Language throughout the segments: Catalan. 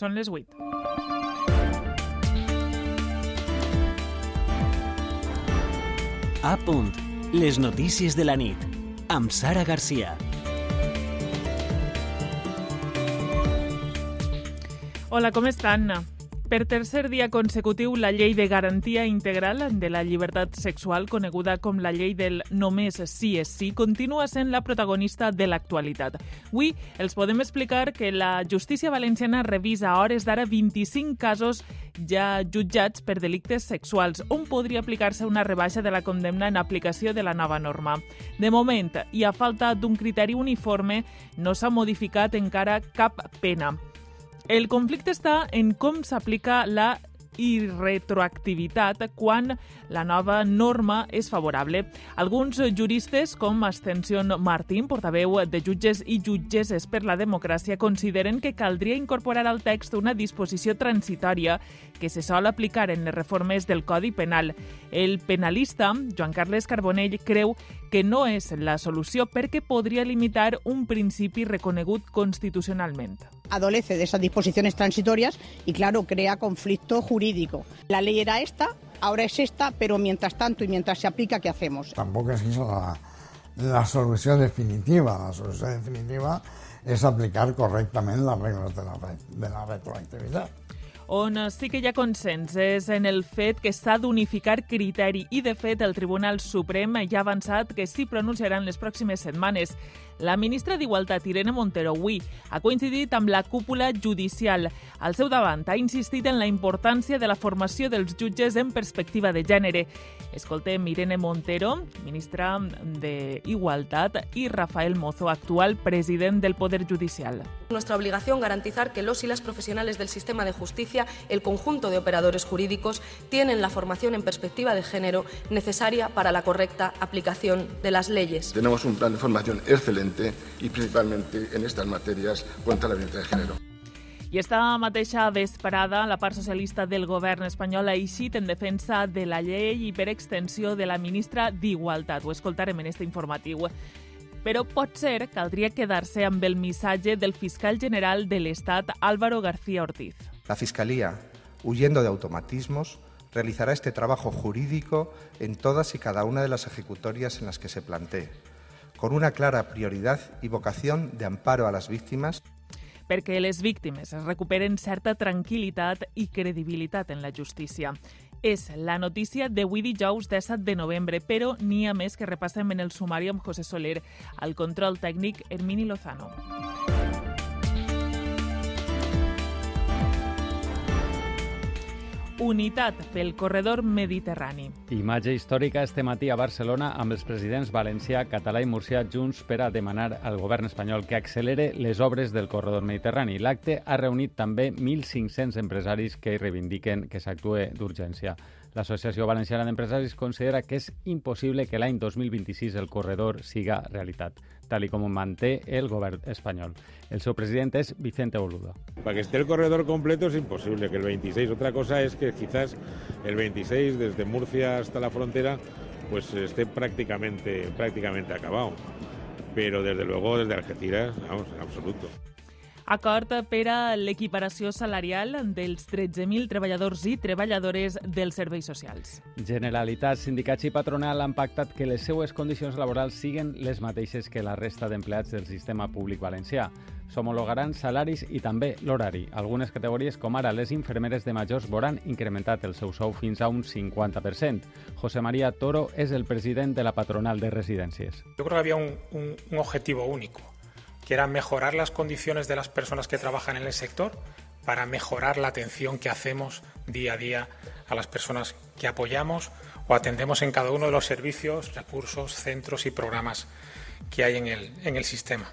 Són les 8. A punt. Les notícies de la nit. Amb Sara Garcia. Hola, com estan? Per tercer dia consecutiu, la llei de garantia integral de la llibertat sexual, coneguda com la llei del només sí és sí, continua sent la protagonista de l'actualitat. Avui els podem explicar que la justícia valenciana revisa a hores d'ara 25 casos ja jutjats per delictes sexuals, on podria aplicar-se una rebaixa de la condemna en aplicació de la nova norma. De moment, i a falta d'un criteri uniforme, no s'ha modificat encara cap pena. El conflicte està en com s'aplica la i retroactivitat quan la nova norma és favorable. Alguns juristes, com Ascension Martín, portaveu de jutges i jutgesses per la democràcia, consideren que caldria incorporar al text una disposició transitòria que se sol aplicar en les reformes del Codi Penal. El penalista, Joan Carles Carbonell, creu que no és la solució perquè podria limitar un principi reconegut constitucionalment. Adolece de esas disposiciones transitorias y, claro, crea conflicto jurídico. La ley era esta, ahora es esta, pero mientras tanto y mientras se aplica, ¿qué hacemos? Tampoco es la, la solución definitiva. La solución definitiva es aplicar correctament les regles de la, de la retroactivitat. On sí que hi ha consens és en el fet que s'ha d'unificar criteri i, de fet, el Tribunal Suprem ja ha avançat que s'hi pronunciaran les pròximes setmanes. La ministra d'Igualtat, Irene Montero, avui ha coincidit amb la cúpula judicial. Al seu davant ha insistit en la importància de la formació dels jutges en perspectiva de gènere. Escoltem Irene Montero, ministra d'Igualtat, i Rafael Mozo, actual president del Poder Judicial. Nuestra obligación garantizar que los y las profesionales del sistema de justicia, el conjunto de operadores jurídicos, tienen la formación en perspectiva de género necesaria para la correcta aplicación de las leyes. Tenemos un plan de formación excelente y principalmente en estas materias contra la violencia de género. I esta mateixa vesprada, la part socialista del govern espanyol ha eixit en defensa de la llei i per extensió de la ministra d'Igualtat. Ho escoltarem en este informatiu. Però pot ser caldria quedar-se amb el missatge del fiscal general de l'Estat, Álvaro García Ortiz. La Fiscalía, huyendo de automatismos, realizará este trabajo jurídico en todas y cada una de las ejecutorias en las que se plantee, con una clara prioridad y vocación de amparo a las víctimas perquè les víctimes es recuperen certa tranquil·litat i credibilitat en la justícia. És la notícia d'avui dijous 17 de novembre, però n'hi ha més que repassem en el sumari amb José Soler, al control tècnic Hermini Lozano. Unitat pel corredor mediterrani. Imatge històrica este matí a Barcelona amb els presidents valencià, català i murcià junts per a demanar al govern espanyol que accelere les obres del corredor mediterrani. L'acte ha reunit també 1.500 empresaris que reivindiquen que s'actue d'urgència. L'Associació Valenciana d'Empresaris considera que és impossible que l'any 2026 el corredor siga realitat, tal i com ho manté el govern espanyol. El seu president és Vicente Boluda. Para que esté el corredor completo es imposible que el 26. Otra cosa es que quizás el 26 desde Murcia hasta la frontera pues esté prácticamente, prácticamente acabado. Pero desde luego desde Algeciras, vamos, en absoluto. Acord per a l'equiparació salarial dels 13.000 treballadors i treballadores dels serveis socials. Generalitat, sindicats i patronal han pactat que les seues condicions laborals siguen les mateixes que la resta d'empleats del sistema públic valencià. S'homologaran salaris i també l'horari. Algunes categories, com ara les infermeres de majors, veuran incrementat el seu sou fins a un 50%. José María Toro és el president de la patronal de residències. Yo creo que había un, un, un objetivo único, que era mejorar las condiciones de las personas que trabajan en el sector para mejorar la atención que hacemos día a día a las personas que apoyamos o atendemos en cada uno de los servicios, recursos, centros y programas que hay en el, en el sistema.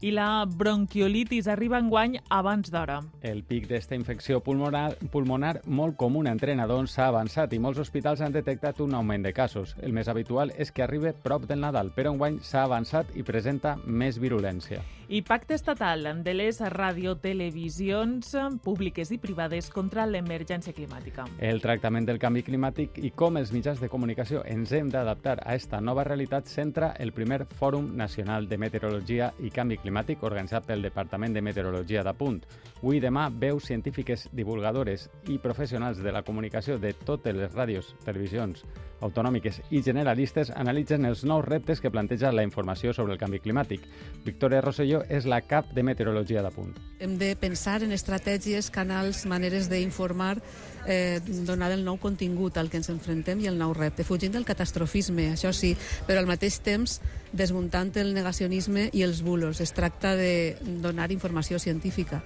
I la bronquiolitis arriba en guany abans d'hora. El pic d'esta infecció pulmonar, pulmonar molt comuna entre nadons s'ha avançat i molts hospitals han detectat un augment de casos. El més habitual és que arribi prop del Nadal, però enguany s'ha avançat i presenta més virulència. I pacte estatal de les radiotelevisions públiques i privades contra l'emergència climàtica. El tractament del canvi climàtic i com els mitjans de comunicació ens hem d'adaptar a esta nova realitat centra el primer Fòrum Nacional de Meteorologia i Canvi Climàtic climàtic organitzat pel Departament de Meteorologia de Punt. Avui i demà, veus científiques divulgadores i professionals de la comunicació de totes les ràdios, televisions, autonòmiques i generalistes analitzen els nous reptes que planteja la informació sobre el canvi climàtic. Victoria Rosselló és la cap de Meteorologia de Punt. Hem de pensar en estratègies, canals, maneres d'informar, eh, donar el nou contingut al que ens enfrontem i el nou repte, fugint del catastrofisme, això sí, però al mateix temps desmuntant el negacionisme i els bulos. Es tracta de donar informació científica.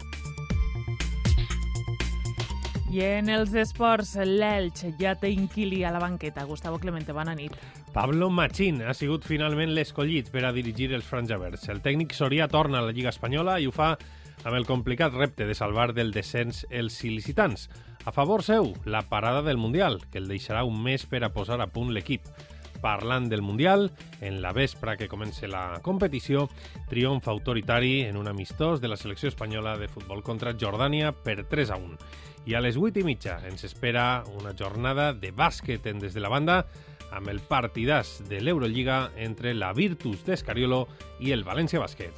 I en els esports, l'Elx ja té inquili a la banqueta. Gustavo Clemente, bona nit. Pablo Machín ha sigut finalment l'escollit per a dirigir els franjaverds. El tècnic Soria torna a la Lliga Espanyola i ho fa amb el complicat repte de salvar del descens els il·licitants. A favor seu, la parada del Mundial, que el deixarà un mes per a posar a punt l'equip. Parlant del Mundial, en la vespre que comença la competició, triomf autoritari en un amistós de la selecció espanyola de futbol contra Jordània per 3 a 1. I a les 8 i mitja ens espera una jornada de bàsquet en des de la banda amb el partidàs de l'Eurolliga entre la Virtus d'Escariolo i el València Bàsquet.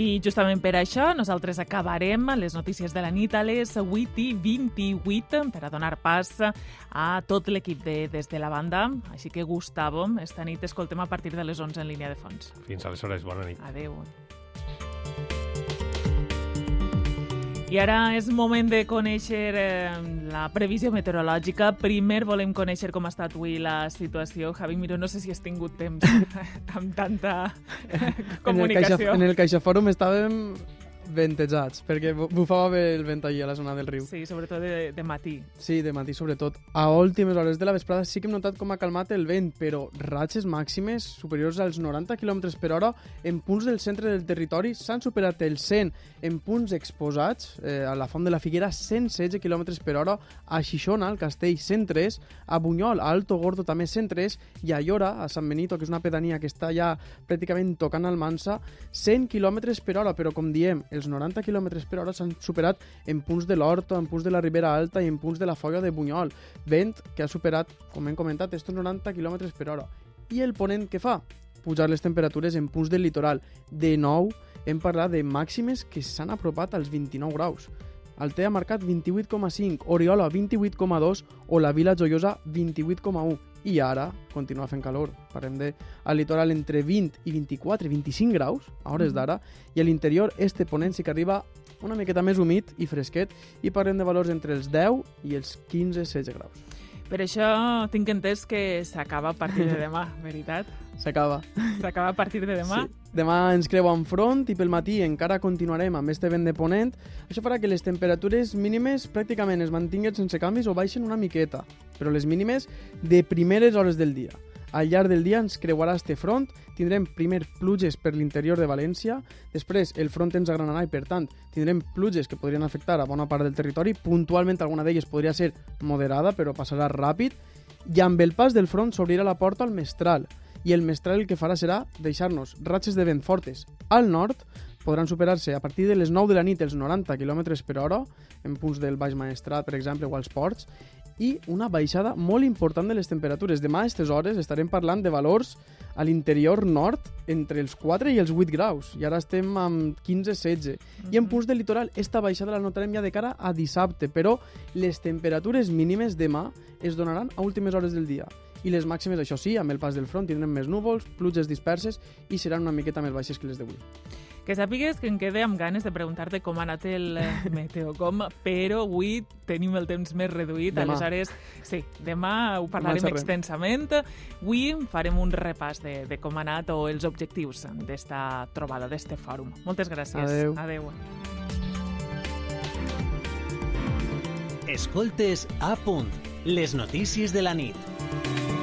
I justament per això nosaltres acabarem les notícies de la nit a les 8 i 28 per a donar pas a tot l'equip de Des de la Banda. Així que, Gustavo, esta nit escoltem a partir de les 11 en línia de fons. Fins aleshores, bona nit. Adeu. I ara és moment de conèixer eh, la previsió meteorològica. Primer volem conèixer com ha estat avui la situació. Javi Miró, no sé si has tingut temps amb tanta comunicació. En el, Caixa, en el CaixaFòrum estàvem ventejats, perquè bufava bé el vent allà a la zona del riu. Sí, sobretot de, de matí. Sí, de matí sobretot. A últimes hores de la vesprada sí que hem notat com ha calmat el vent, però ratxes màximes superiors als 90 km per hora en punts del centre del territori s'han superat el 100 en punts exposats, eh, a la Font de la Figuera 116 km per hora, a Xixona, al Castell 103, a Bunyol, a Alto Gordo també 103, i a Llora, a Sant Benito, que és una pedania que està ja pràcticament tocant al Mansa, 100 km per hora, però com diem, els 90 km per hora s'han superat en punts de l'Horta, en punts de la Ribera Alta i en punts de la Foia de Bunyol. Vent que ha superat, com hem comentat, estos 90 km per hora. I el ponent que fa? Pujar les temperatures en punts del litoral. De nou, hem parlat de màximes que s'han apropat als 29 graus. Altea ha marcat 28,5, Oriola 28,2 o la Vila Joiosa 28,1 i ara continua fent calor. Parlem de al litoral entre 20 i 24, 25 graus a hores d'ara i a l'interior este ponent sí que arriba una miqueta més humit i fresquet i parlem de valors entre els 10 i els 15-16 graus. Per això tinc entès que s'acaba a partir de demà, veritat? S'acaba. S'acaba a partir de demà? Sí. Demà ens creu en front i pel matí encara continuarem amb este vent de ponent. Això farà que les temperatures mínimes pràcticament es mantinguin sense canvis o baixen una miqueta, però les mínimes de primeres hores del dia. Al llarg del dia ens creuarà este front, tindrem primer pluges per l'interior de València, després el front ens agranarà i per tant tindrem pluges que podrien afectar a bona part del territori, puntualment alguna d'elles podria ser moderada però passarà ràpid, i amb el pas del front s'obrirà la porta al mestral, i el mestral el que farà serà deixar-nos ratxes de vent fortes. Al nord, podran superar-se a partir de les 9 de la nit els 90 km per hora, en punts del Baix Maestrat, per exemple, o als ports, i una baixada molt important de les temperatures. Demà a aquestes hores estarem parlant de valors a l'interior nord entre els 4 i els 8 graus, i ara estem amb 15-16. I en punts del litoral, esta baixada la notarem ja de cara a dissabte, però les temperatures mínimes demà es donaran a últimes hores del dia i les màximes, això sí, amb el pas del front tindrem més núvols, pluges disperses i seran una miqueta més baixes que les d'avui. Que sàpigues que em quedé amb ganes de preguntar-te com ha anat el eh, meteocom, però avui tenim el temps més reduït, demà. aleshores, sí, demà ho parlarem demà extensament. Avui farem un repàs de, de com ha anat o els objectius d'esta trobada, d'este fòrum. Moltes gràcies. Adeu. Adeu. Escoltes a punt, les notícies de la nit.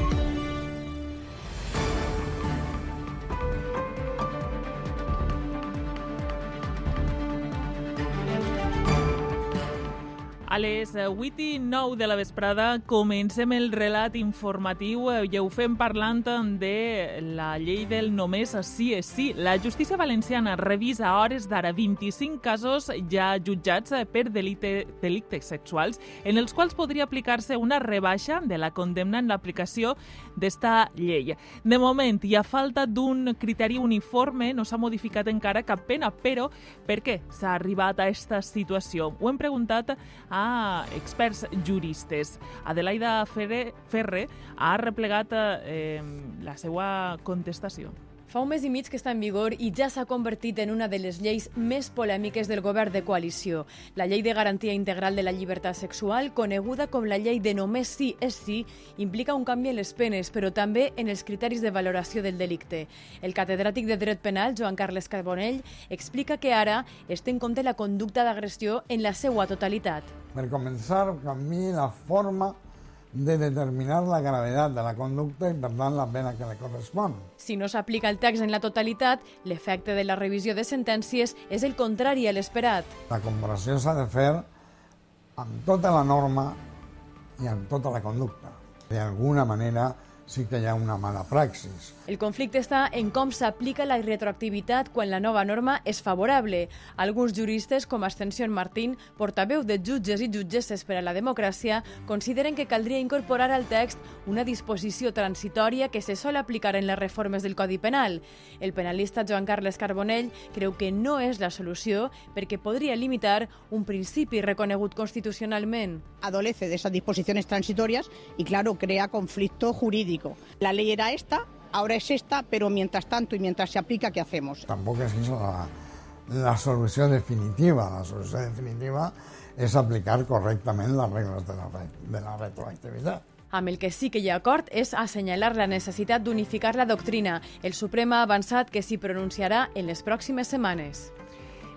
Les 8 i 9 de la vesprada comencem el relat informatiu eh, i ho fem parlant de la llei del només sí és sí. La justícia valenciana revisa a hores d'ara 25 casos ja jutjats eh, per delicte, delictes sexuals en els quals podria aplicar-se una rebaixa de la condemna en l'aplicació d'esta llei. De moment, hi ha falta d'un criteri uniforme, no s'ha modificat encara cap pena, però per què s'ha arribat a aquesta situació? Ho hem preguntat a experts juristes. Adelaida Ferre, Ferre ha replegat eh, la seva contestació. Fa un mes i mig que està en vigor i ja s'ha convertit en una de les lleis més polèmiques del govern de coalició. La llei de garantia integral de la llibertat sexual, coneguda com la llei de només sí és sí, implica un canvi en les penes, però també en els criteris de valoració del delicte. El catedràtic de dret penal, Joan Carles Carbonell, explica que ara es té en compte la conducta d'agressió en la seva totalitat. Per començar, canvi la forma de determinar la gravetat de la conducta i, per tant, la pena que li correspon. Si no s'aplica el text en la totalitat, l'efecte de la revisió de sentències és el contrari a l'esperat. La comparació s'ha de fer amb tota la norma i amb tota la conducta. D'alguna manera, sí que hi ha una mala praxis. El conflicte està en com s'aplica la retroactivitat quan la nova norma és favorable. Alguns juristes, com Ascensión Martín, portaveu de jutges i jutgesses per a la democràcia, consideren que caldria incorporar al text una disposició transitòria que se sol aplicar en les reformes del Codi Penal. El penalista Joan Carles Carbonell creu que no és la solució perquè podria limitar un principi reconegut constitucionalment. Adolece de esas disposiciones transitorias y, claro, crea conflicto jurídico. La ley era esta, ahora es esta, pero mientras tanto y mientras se aplica, ¿qué hacemos? Tampoc és la, la solució definitiva. La solució definitiva és aplicar correctament les regles de la, de la retroactivitat. Amb el que sí que hi ha acord és assenyalar la necessitat d'unificar la doctrina. El Suprem ha avançat que s'hi pronunciarà en les pròximes setmanes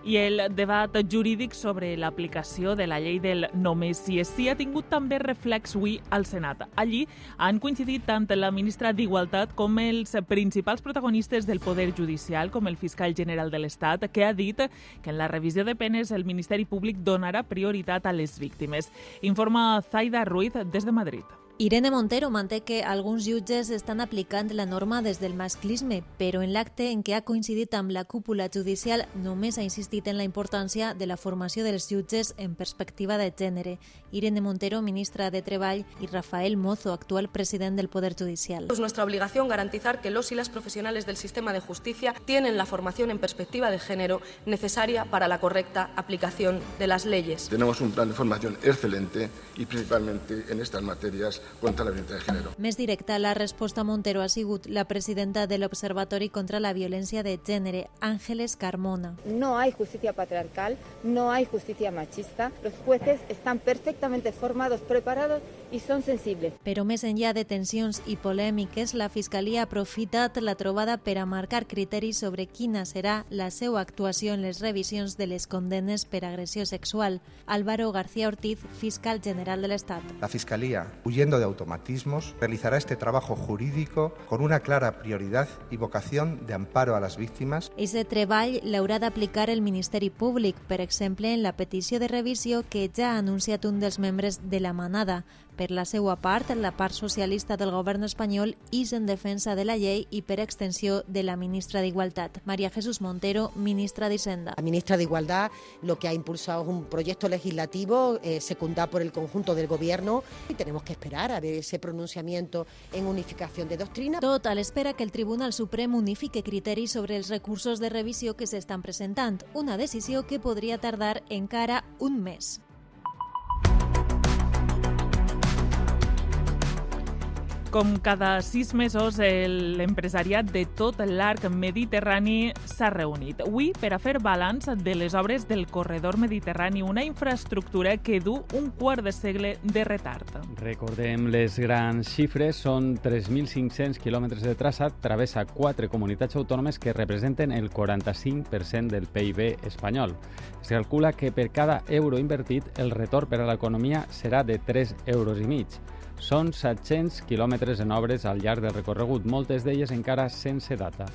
i el debat jurídic sobre l'aplicació de la llei del només si és sí ha tingut també reflex avui al Senat. Allí han coincidit tant la ministra d'Igualtat com els principals protagonistes del Poder Judicial, com el fiscal general de l'Estat, que ha dit que en la revisió de penes el Ministeri Públic donarà prioritat a les víctimes. Informa Zaida Ruiz des de Madrid. Irene Montero manté que alguns jutges estan aplicant la norma des del masclisme, però en l'acte en què ha coincidit amb la cúpula judicial només ha insistit en la importància de la formació dels jutges en perspectiva de gènere. Irene Montero, ministra de Treball, y Rafael Mozo, actual president del Poder Judicial. Es nuestra obligación garantizar que los y las profesionales del sistema de justicia tienen la formación en perspectiva de género necesaria para la correcta aplicación de las leyes. Tenemos un plan de formación excelente y principalmente en estas materias contra la violencia de género. Més directa, la resposta a Montero ha sigut la presidenta del Observatori contra la Violència de Gènere, Ángeles Carmona. No hay justicia patriarcal, no hay justicia machista. Los jueces están perfectamente formados, preparados i són sensibles. Però més enllà de tensions i polèmiques, la Fiscalia ha aprofitat la trobada per a marcar criteris sobre quina serà la seva actuació en les revisions de les condenes per agressió sexual. Álvaro García Ortiz, fiscal general de l'Estat. La Fiscalía, de automatismos, realizará este trabajo jurídico con una clara prioridad y vocación de amparo a las víctimas. Ese treball l'haurà d'aplicar el Ministeri Públic, per exemple, en la petició de revisió que ja ha anunciat un dels membres de la manada. Per la seva part, la part socialista del govern espanyol és en defensa de la llei i per extensió de la ministra d'Igualtat, María Jesús Montero, ministra de Hisenda. La ministra de Igualdad lo que ha impulsado es un proyecto legislativo eh, secundado por el conjunto del gobierno y tenemos que esperar a ver ese pronunciamiento en unificación de doctrina. Tot a l'espera que el Tribunal Suprem unifique criteris sobre els recursos de revisió que s'estan presentant, una decisió que podria tardar encara un mes. Com cada sis mesos, l'empresariat de tot l'arc mediterrani s'ha reunit. Avui per a fer balanç de les obres del corredor mediterrani, una infraestructura que du un quart de segle de retard. Recordem les grans xifres, són 3.500 quilòmetres de traçat, travessa quatre comunitats autònomes que representen el 45% del PIB espanyol. Es calcula que per cada euro invertit el retorn per a l'economia serà de 3 euros i mig. Són 700 quilòmetres en obres al llarg del recorregut, moltes d'elles encara sense data.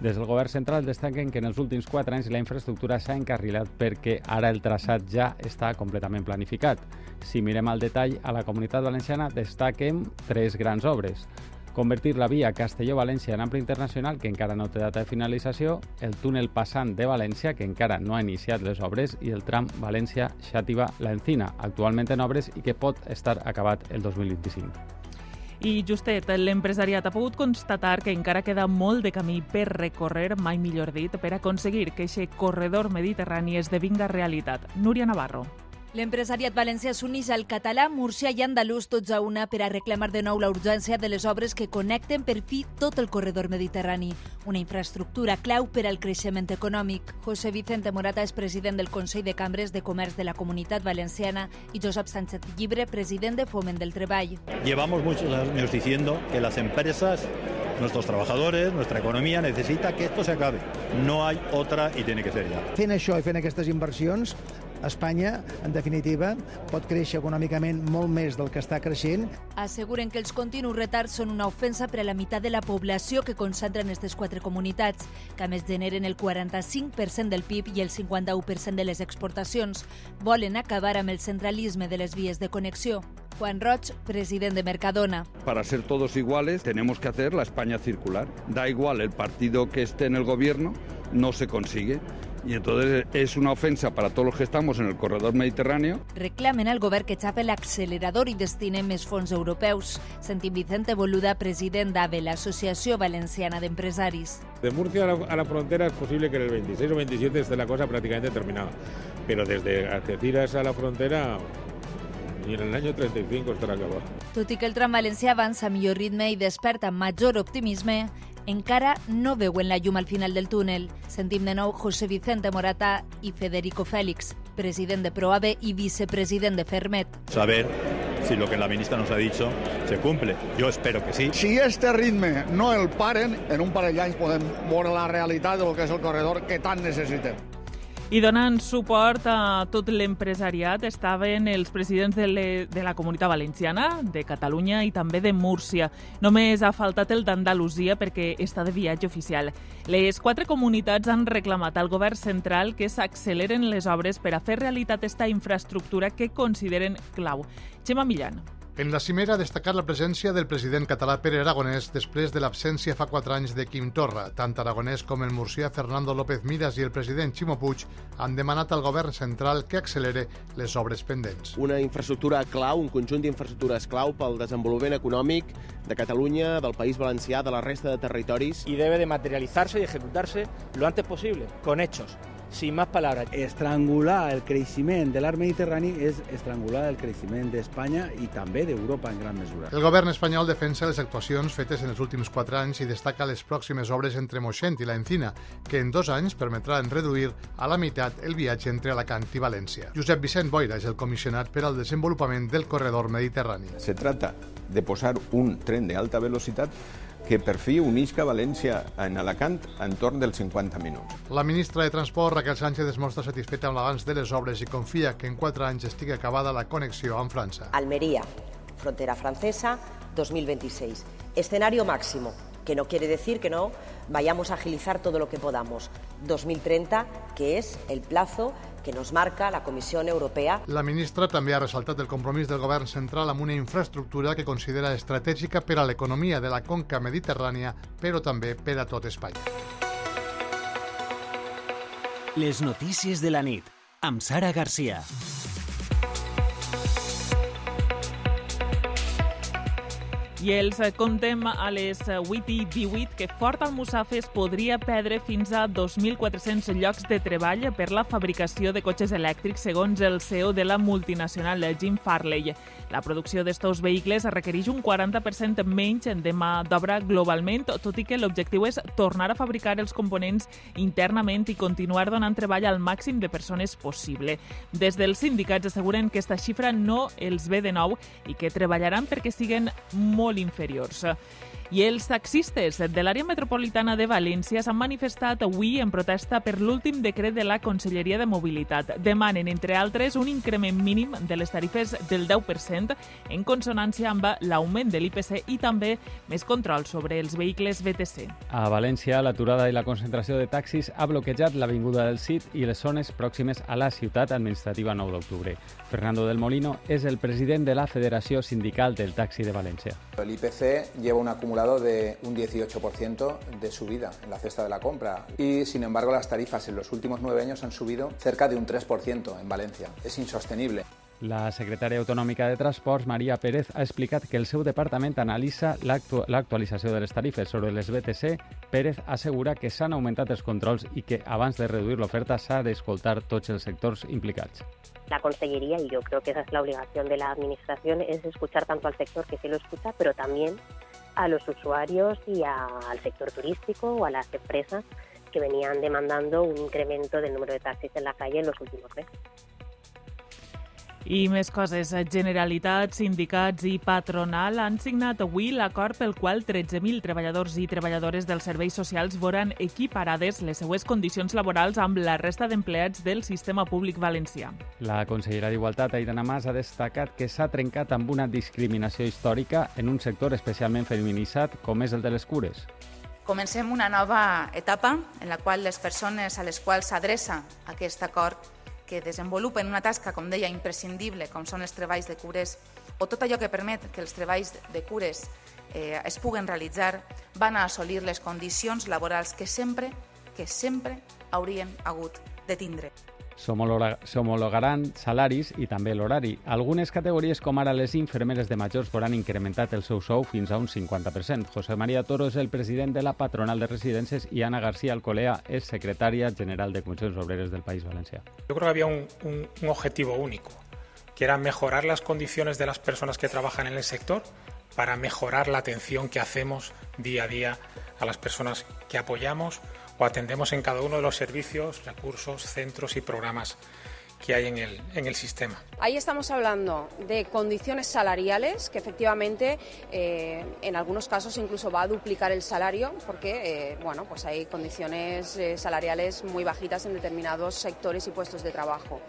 Des del govern central destaquen que en els últims quatre anys la infraestructura s'ha encarrilat perquè ara el traçat ja està completament planificat. Si mirem al detall, a la Comunitat Valenciana destaquen tres grans obres. Convertir la via Castelló-València en ample internacional, que encara no té data de finalització, el túnel passant de València, que encara no ha iniciat les obres, i el tram València-Xàtiva-La actualment en obres i que pot estar acabat el 2025. I justet, l'empresariat ha pogut constatar que encara queda molt de camí per recórrer, mai millor dit, per aconseguir que aquest corredor mediterrani esdevinga realitat. Núria Navarro. L'empresariat valencià s'uneix al català, murcià i andalús tots a una per a reclamar de nou la urgència de les obres que connecten per fi tot el corredor mediterrani, una infraestructura clau per al creixement econòmic. José Vicente Morata és president del Consell de Cambres de Comerç de la Comunitat Valenciana i Josep Sánchez Llibre, president de Foment del Treball. Llevamos muchos años diciendo que las empresas nuestros trabajadores, nuestra economía necesita que esto se acabe. No hay otra y tiene que ser ya. Fent això i fent aquestes inversions, Espanya, en definitiva, pot créixer econòmicament molt més del que està creixent. Asseguren que els continus retards són una ofensa per a la meitat de la població que concentren aquestes quatre comunitats, que a més generen el 45% del PIB i el 51% de les exportacions. Volen acabar amb el centralisme de les vies de connexió. Juan Roch, president de Mercadona. Para ser todos iguales tenemos que hacer la España circular. Da igual el partido que esté en el gobierno, no se consigue. Y entonces es una ofensa para todos los que estamos en el corredor mediterráneo. Reclamen al govern que xape l'accelerador i destine més fons europeus. Sentim Vicente Boluda, president d'AVE, l'Associació Valenciana d'Empresaris. De Murcia a la, a la, frontera es posible que en el 26 o 27 esté la cosa prácticamente terminada, pero desde Algeciras a la frontera i en el año 35 estarà acabat. Tot i que el tram valencià avança a millor ritme i desperta major optimisme, encara no veuen la llum al final del túnel. Sentim de nou José Vicente Morata i Federico Félix, president de Proave i vicepresident de Fermet. Saber si lo que la ministra nos ha dicho se cumple. Yo espero que sí. Si este ritme no el paren, en un parell d'anys podem veure la realitat de lo que és el corredor que tant necessitem. I donant suport a tot l'empresariat estaven els presidents de, le, de la Comunitat Valenciana, de Catalunya i també de Múrcia. Només ha faltat el d'Andalusia perquè està de viatge oficial. Les quatre comunitats han reclamat al govern central que s'acceleren les obres per a fer realitat esta infraestructura que consideren clau. Xema Millan. En la cimera ha destacat la presència del president català Pere Aragonès després de l'absència fa quatre anys de Quim Torra. Tant Aragonès com el murcià Fernando López Miras i el president Ximo Puig han demanat al govern central que accelere les obres pendents. Una infraestructura clau, un conjunt d'infraestructures clau pel desenvolupament econòmic de Catalunya, del País Valencià, de la resta de territoris. I debe de materialitzar-se i executar-se lo antes possible, con hechos sin más palabras. Estrangular el creixement de l'art mediterrani és estrangular el creixement d'Espanya i també d'Europa en gran mesura. El govern espanyol defensa les actuacions fetes en els últims quatre anys i destaca les pròximes obres entre Moixent i la Encina, que en dos anys permetran reduir a la meitat el viatge entre Alacant i València. Josep Vicent Boira és el comissionat per al desenvolupament del corredor mediterrani. Se trata de posar un tren de alta velocitat que per fi unisca València en Alacant en torn dels 50 minuts. La ministra de Transport, Raquel Sánchez, es mostra satisfeta amb l'abans de les obres i confia que en 4 anys estigui acabada la connexió amb França. Almería, frontera francesa, 2026. Escenario máximo, que no quiere decir que no vayamos a agilizar todo lo que podamos. 2030, que es el plazo que nos marca la Comissió Europea. La ministra també ha ressaltat el compromís del govern central amb una infraestructura que considera estratègica per a l'economia de la conca mediterrània, però també per a tot Espanya. Les notícies de la nit, amb Sara Garcia. I els contem a les 8 i 18 que Fort Almussafes podria perdre fins a 2.400 llocs de treball per la fabricació de cotxes elèctrics, segons el CEO de la multinacional Jim Farley. La producció d'estos vehicles requereix un 40% menys de mà d'obra globalment, tot i que l'objectiu és tornar a fabricar els components internament i continuar donant treball al màxim de persones possible. Des dels sindicats asseguren que aquesta xifra no els ve de nou i que treballaran perquè siguen molt molt inferiors. I els taxistes de l'àrea metropolitana de València s'han manifestat avui en protesta per l'últim decret de la Conselleria de Mobilitat. Demanen, entre altres, un increment mínim de les tarifes del 10% en consonància amb l'augment de l'IPC i també més control sobre els vehicles BTC. A València, l'aturada i la concentració de taxis ha bloquejat l'avinguda del CIT i les zones pròximes a la ciutat administrativa 9 d'octubre. Fernando del Molino és el president de la Federació Sindical del Taxi de València. El IPC lleva un acumulado de un 18% de subida en la cesta de la compra y, sin embargo, las tarifas en los últimos nueve años han subido cerca de un 3% en Valencia. Es insostenible. La secretària autonòmica de Transports, Maria Pérez, ha explicat que el seu departament analitza l'actualització de les tarifes sobre les BTC. Pérez assegura que s'han augmentat els controls i que abans de reduir l'oferta s'ha d'escoltar tots els sectors implicats. La Consellería, y yo creo que esa es la obligación de la Administración, es escuchar tanto al sector que sí lo escucha, pero también a los usuarios y al sector turístico o a las empresas que venían demandando un incremento del número de taxis en la calle en los últimos meses. I més coses. Generalitat, sindicats i patronal han signat avui l'acord pel qual 13.000 treballadors i treballadores dels serveis socials veuran equiparades les seues condicions laborals amb la resta d'empleats del sistema públic valencià. La consellera d'Igualtat, Aidana Mas, ha destacat que s'ha trencat amb una discriminació històrica en un sector especialment feminitzat com és el de les cures. Comencem una nova etapa en la qual les persones a les quals s'adreça aquest acord que desenvolupen una tasca, com deia, imprescindible, com són els treballs de cures, o tot allò que permet que els treballs de cures eh, es puguen realitzar, van a assolir les condicions laborals que sempre, que sempre haurien hagut de tindre. S'homologaran salaris i també l'horari. Algunes categories, com ara les infermeres de majors, veuran incrementat el seu sou fins a un 50%. José María Toro és el president de la patronal de residències i Ana García Alcolea és secretària general de Comissions Obreres del País Valencià. Yo creo que había un, un, un objetivo único, que era mejorar las condiciones de las personas que trabajan en el sector para mejorar la atención que hacemos día a día a las personas que apoyamos o atendemos en cada uno de los servicios, recursos, centros y programas que hay en el, en el sistema. Ahí estamos hablando de condiciones salariales, que efectivamente eh, en algunos casos incluso va a duplicar el salario, porque eh, bueno, pues hay condiciones eh, salariales muy bajitas en determinados sectores y puestos de trabajo.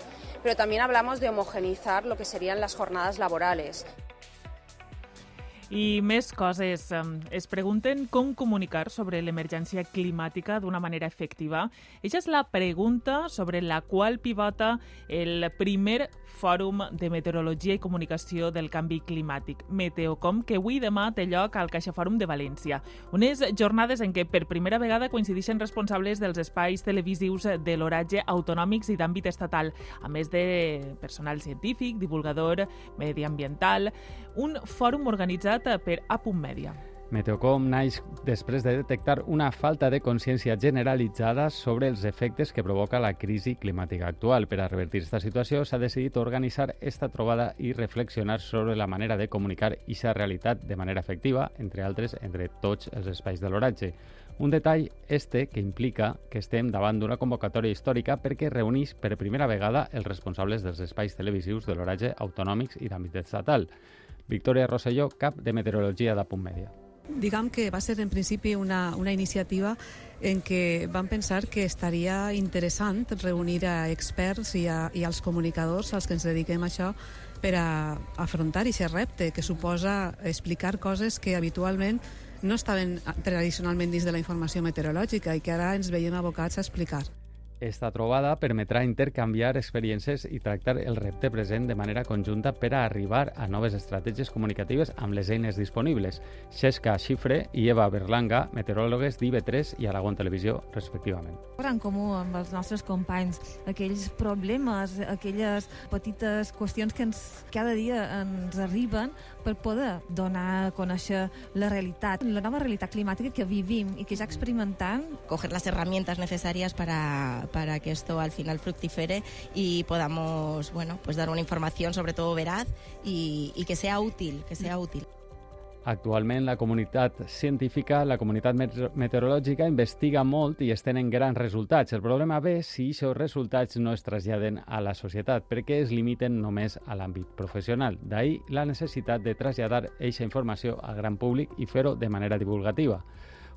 Pero también hablamos de homogenizar lo que serían las jornadas laborales. I més coses. Es pregunten com comunicar sobre l'emergència climàtica d'una manera efectiva. Aquesta és la pregunta sobre la qual pivota el primer Fòrum de Meteorologia i Comunicació del Canvi Climàtic, Meteocom, que avui demà té lloc al Caixa Fòrum de València. Unes jornades en què per primera vegada coincideixen responsables dels espais televisius de l'oratge autonòmics i d'àmbit estatal, a més de personal científic, divulgador, mediambiental, un fòrum organitzat per Apunt Mèdia. Meteocom naix després de detectar una falta de consciència generalitzada sobre els efectes que provoca la crisi climàtica actual. Per a revertir aquesta situació s'ha decidit organitzar esta trobada i reflexionar sobre la manera de comunicar aquesta realitat de manera efectiva, entre altres, entre tots els espais de l'oratge. Un detall este que implica que estem davant d'una convocatòria històrica perquè reunís per primera vegada els responsables dels espais televisius de l'oratge autonòmics i d'àmbit estatal. Victòria Rosselló, cap de Meteorologia de Punt Mèdia. Diguem que va ser en principi una, una iniciativa en què vam pensar que estaria interessant reunir a experts i, a, i als comunicadors als que ens dediquem a això per a afrontar aquest repte que suposa explicar coses que habitualment no estaven tradicionalment dins de la informació meteorològica i que ara ens veiem abocats a explicar. Esta trobada permetrà intercanviar experiències i tractar el repte present de manera conjunta per a arribar a noves estratègies comunicatives amb les eines disponibles. Xesca Xifre i Eva Berlanga, meteoròlogues d'IV3 i Aragón Televisió, respectivament. En comú amb els nostres companys aquells problemes, aquelles petites qüestions que ens, cada dia ens arriben per poder donar a conèixer la realitat, la nova realitat climàtica que vivim i que ja experimentant. Coger les herramientas necessàries para para que esto al final fructifere y podamos bueno, pues dar una información sobre todo veraz y, y que sea útil, que sea útil. Actualment la comunitat científica, la comunitat meteorològica investiga molt i es tenen grans resultats. El problema ve si aquests resultats no es traslladen a la societat perquè es limiten només a l'àmbit professional. D'ahir la necessitat de traslladar aquesta informació al gran públic i fer-ho de manera divulgativa.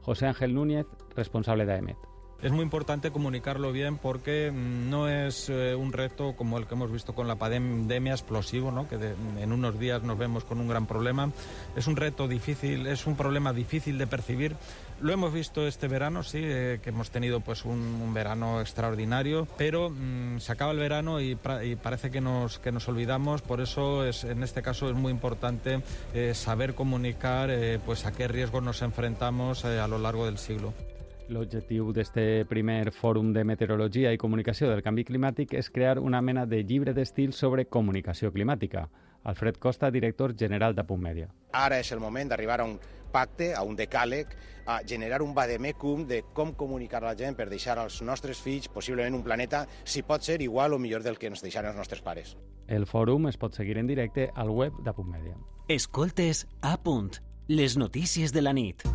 José Ángel Núñez, responsable d'AEMET. Es muy importante comunicarlo bien porque mm, no es eh, un reto como el que hemos visto con la pandemia explosivo, ¿no? que en unos días nos vemos con un gran problema. Es un reto difícil, es un problema difícil de percibir. Lo hemos visto este verano, sí, eh, que hemos tenido pues un, verano extraordinario, pero mmm, se acaba el verano y, parece que nos, que nos olvidamos. Por eso es, en este caso es muy importante eh, saber comunicar pues a qué riesgos nos enfrentamos a lo largo del siglo. L'objectiu d'aquest primer fòrum de meteorologia i comunicació del canvi climàtic és crear una mena de llibre d'estil sobre comunicació climàtica. Alfred Costa, director general de Punt Mèdia. Ara és el moment d'arribar a un pacte, a un decàleg, a generar un vademecum de com comunicar a la gent per deixar als nostres fills possiblement un planeta, si pot ser igual o millor del que ens deixaren els nostres pares. El fòrum es pot seguir en directe al web de Punt Mèdia. Escoltes a punt, les notícies de la nit.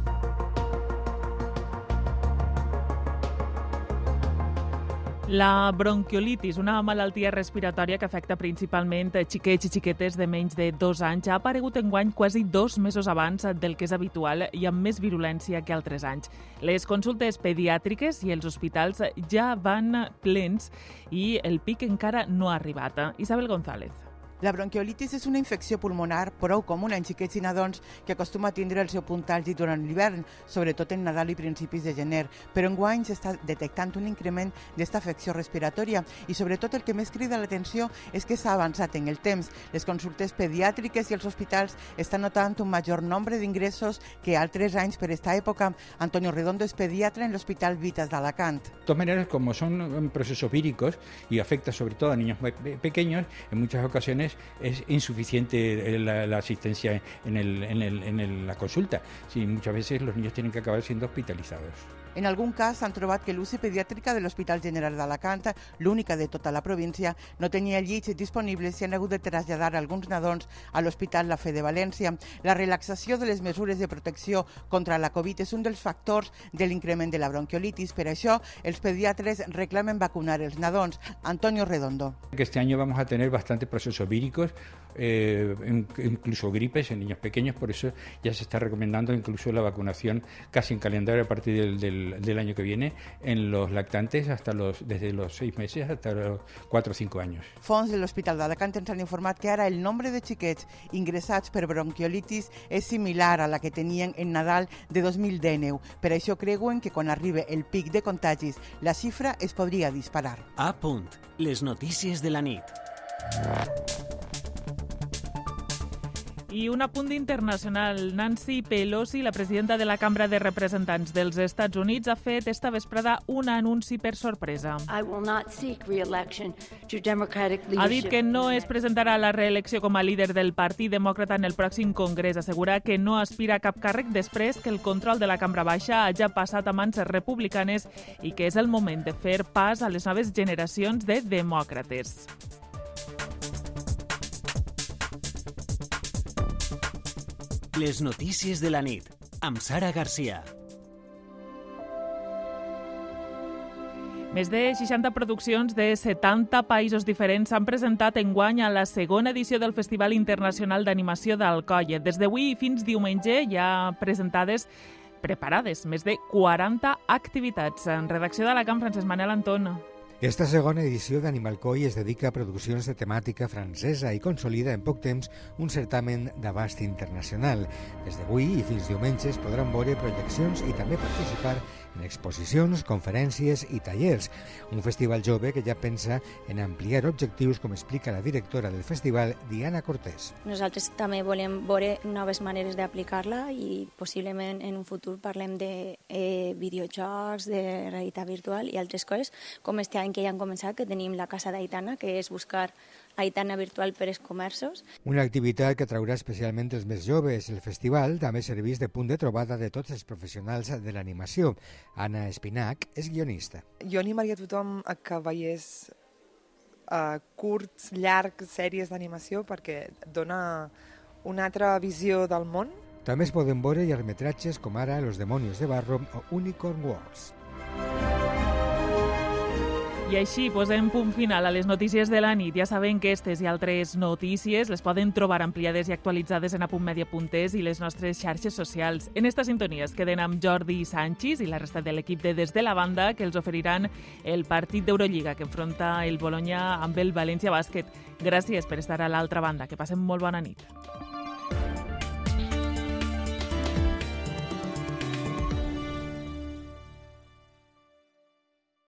La bronquiolitis, una malaltia respiratòria que afecta principalment xiquets i xiquetes de menys de dos anys, ha aparegut en guany quasi dos mesos abans del que és habitual i amb més virulència que altres anys. Les consultes pediàtriques i els hospitals ja van plens i el pic encara no ha arribat. Isabel González. La bronquiolitis és una infecció pulmonar prou comuna en xiquets i nadons que acostuma a tindre el seu punt àlgid durant l'hivern, sobretot en Nadal i principis de gener. Però en guany s'està detectant un increment d'esta afecció respiratòria i sobretot el que més crida l'atenció és que s'ha avançat en el temps. Les consultes pediàtriques i els hospitals estan notant un major nombre d'ingressos que altres anys per esta època. Antonio Redondo és pediatra en l'Hospital Vitas de Alacant. De todas maneras, como son procesos víricos y afecta sobre todo a niños pequeños, en muchas ocasiones es insuficiente la, la asistencia en, el, en, el, en el, la consulta. Sí, muchas veces los niños tienen que acabar siendo hospitalizados. En algun cas s'han trobat que l'UCI pediàtrica de l'Hospital General d'Alacant, l'única de tota la província, no tenia llits disponibles i han hagut de traslladar alguns nadons a l'Hospital La Fe de València. La relaxació de les mesures de protecció contra la Covid és un dels factors de l'increment de la bronquiolitis. Per això, els pediatres reclamen vacunar els nadons. Antonio Redondo. Este año vamos a tener bastantes procesos víricos, eh, incluso gripes en niños pequeños, por eso ya se está recomendando incluso la vacunación casi en calendario a partir del, del, del año que viene en los lactantes hasta los, desde los seis meses hasta los cuatro o cinco años. Fons de l'Hospital d'Alacant ens han informat que ara el nombre de xiquets ingressats per bronquiolitis és similar a la que tenien en Nadal de 2019. Per això creuen que quan arribi el pic de contagis la xifra es podria disparar. A punt, les notícies de la nit. I un apunt internacional. Nancy Pelosi, la presidenta de la Cambra de Representants dels Estats Units, ha fet esta vesprada un anunci per sorpresa. Ha dit que no es presentarà a la reelecció com a líder del Partit Demòcrata en el pròxim Congrés. Assegura que no aspira a cap càrrec després que el control de la Cambra Baixa hagi passat a mans republicanes i que és el moment de fer pas a les noves generacions de demòcrates. Les notícies de la nit, amb Sara Garcia. Més de 60 produccions de 70 països diferents s'han presentat en guany a la segona edició del Festival Internacional d'Animació d'Alcoia. Des d'avui fins diumenge hi ha presentades preparades més de 40 activitats. En redacció de la Camp, Francesc Manel Antón. Esta segona edició d'Animal Coi es dedica a produccions de temàtica francesa i consolida en poc temps un certamen d'abast internacional. Des d'avui i fins diumenge es podran veure projeccions i també participar en exposicions, conferències i tallers. Un festival jove que ja pensa en ampliar objectius, com explica la directora del festival, Diana Cortés. Nosaltres també volem veure noves maneres d'aplicar-la i possiblement en un futur parlem de eh, videojocs, de realitat virtual i altres coses, com este any que ja han començat, que tenim la Casa d'Aitana, que és buscar Aitana virtual per als comerços. Una activitat que atraurà especialment els més joves. El festival també serveix de punt de trobada de tots els professionals de l'animació. Anna Espinac és guionista. Jo animaria a tothom a que veiés uh, curts, llargs, sèries d'animació perquè dona una altra visió del món També es poden veure llargmetratges com ara Los demonios de barro o Unicorn Wars. I així posem punt final a les notícies de la nit. Ja saben que aquestes i altres notícies les poden trobar ampliades i actualitzades en apuntmedia.es i les nostres xarxes socials. En esta sintonia es queden amb Jordi Sánchez i la resta de l'equip de Des de la Banda que els oferiran el partit d'Eurolliga que enfronta el Bologna amb el València Bàsquet. Gràcies per estar a l'altra banda. Que passem molt bona nit.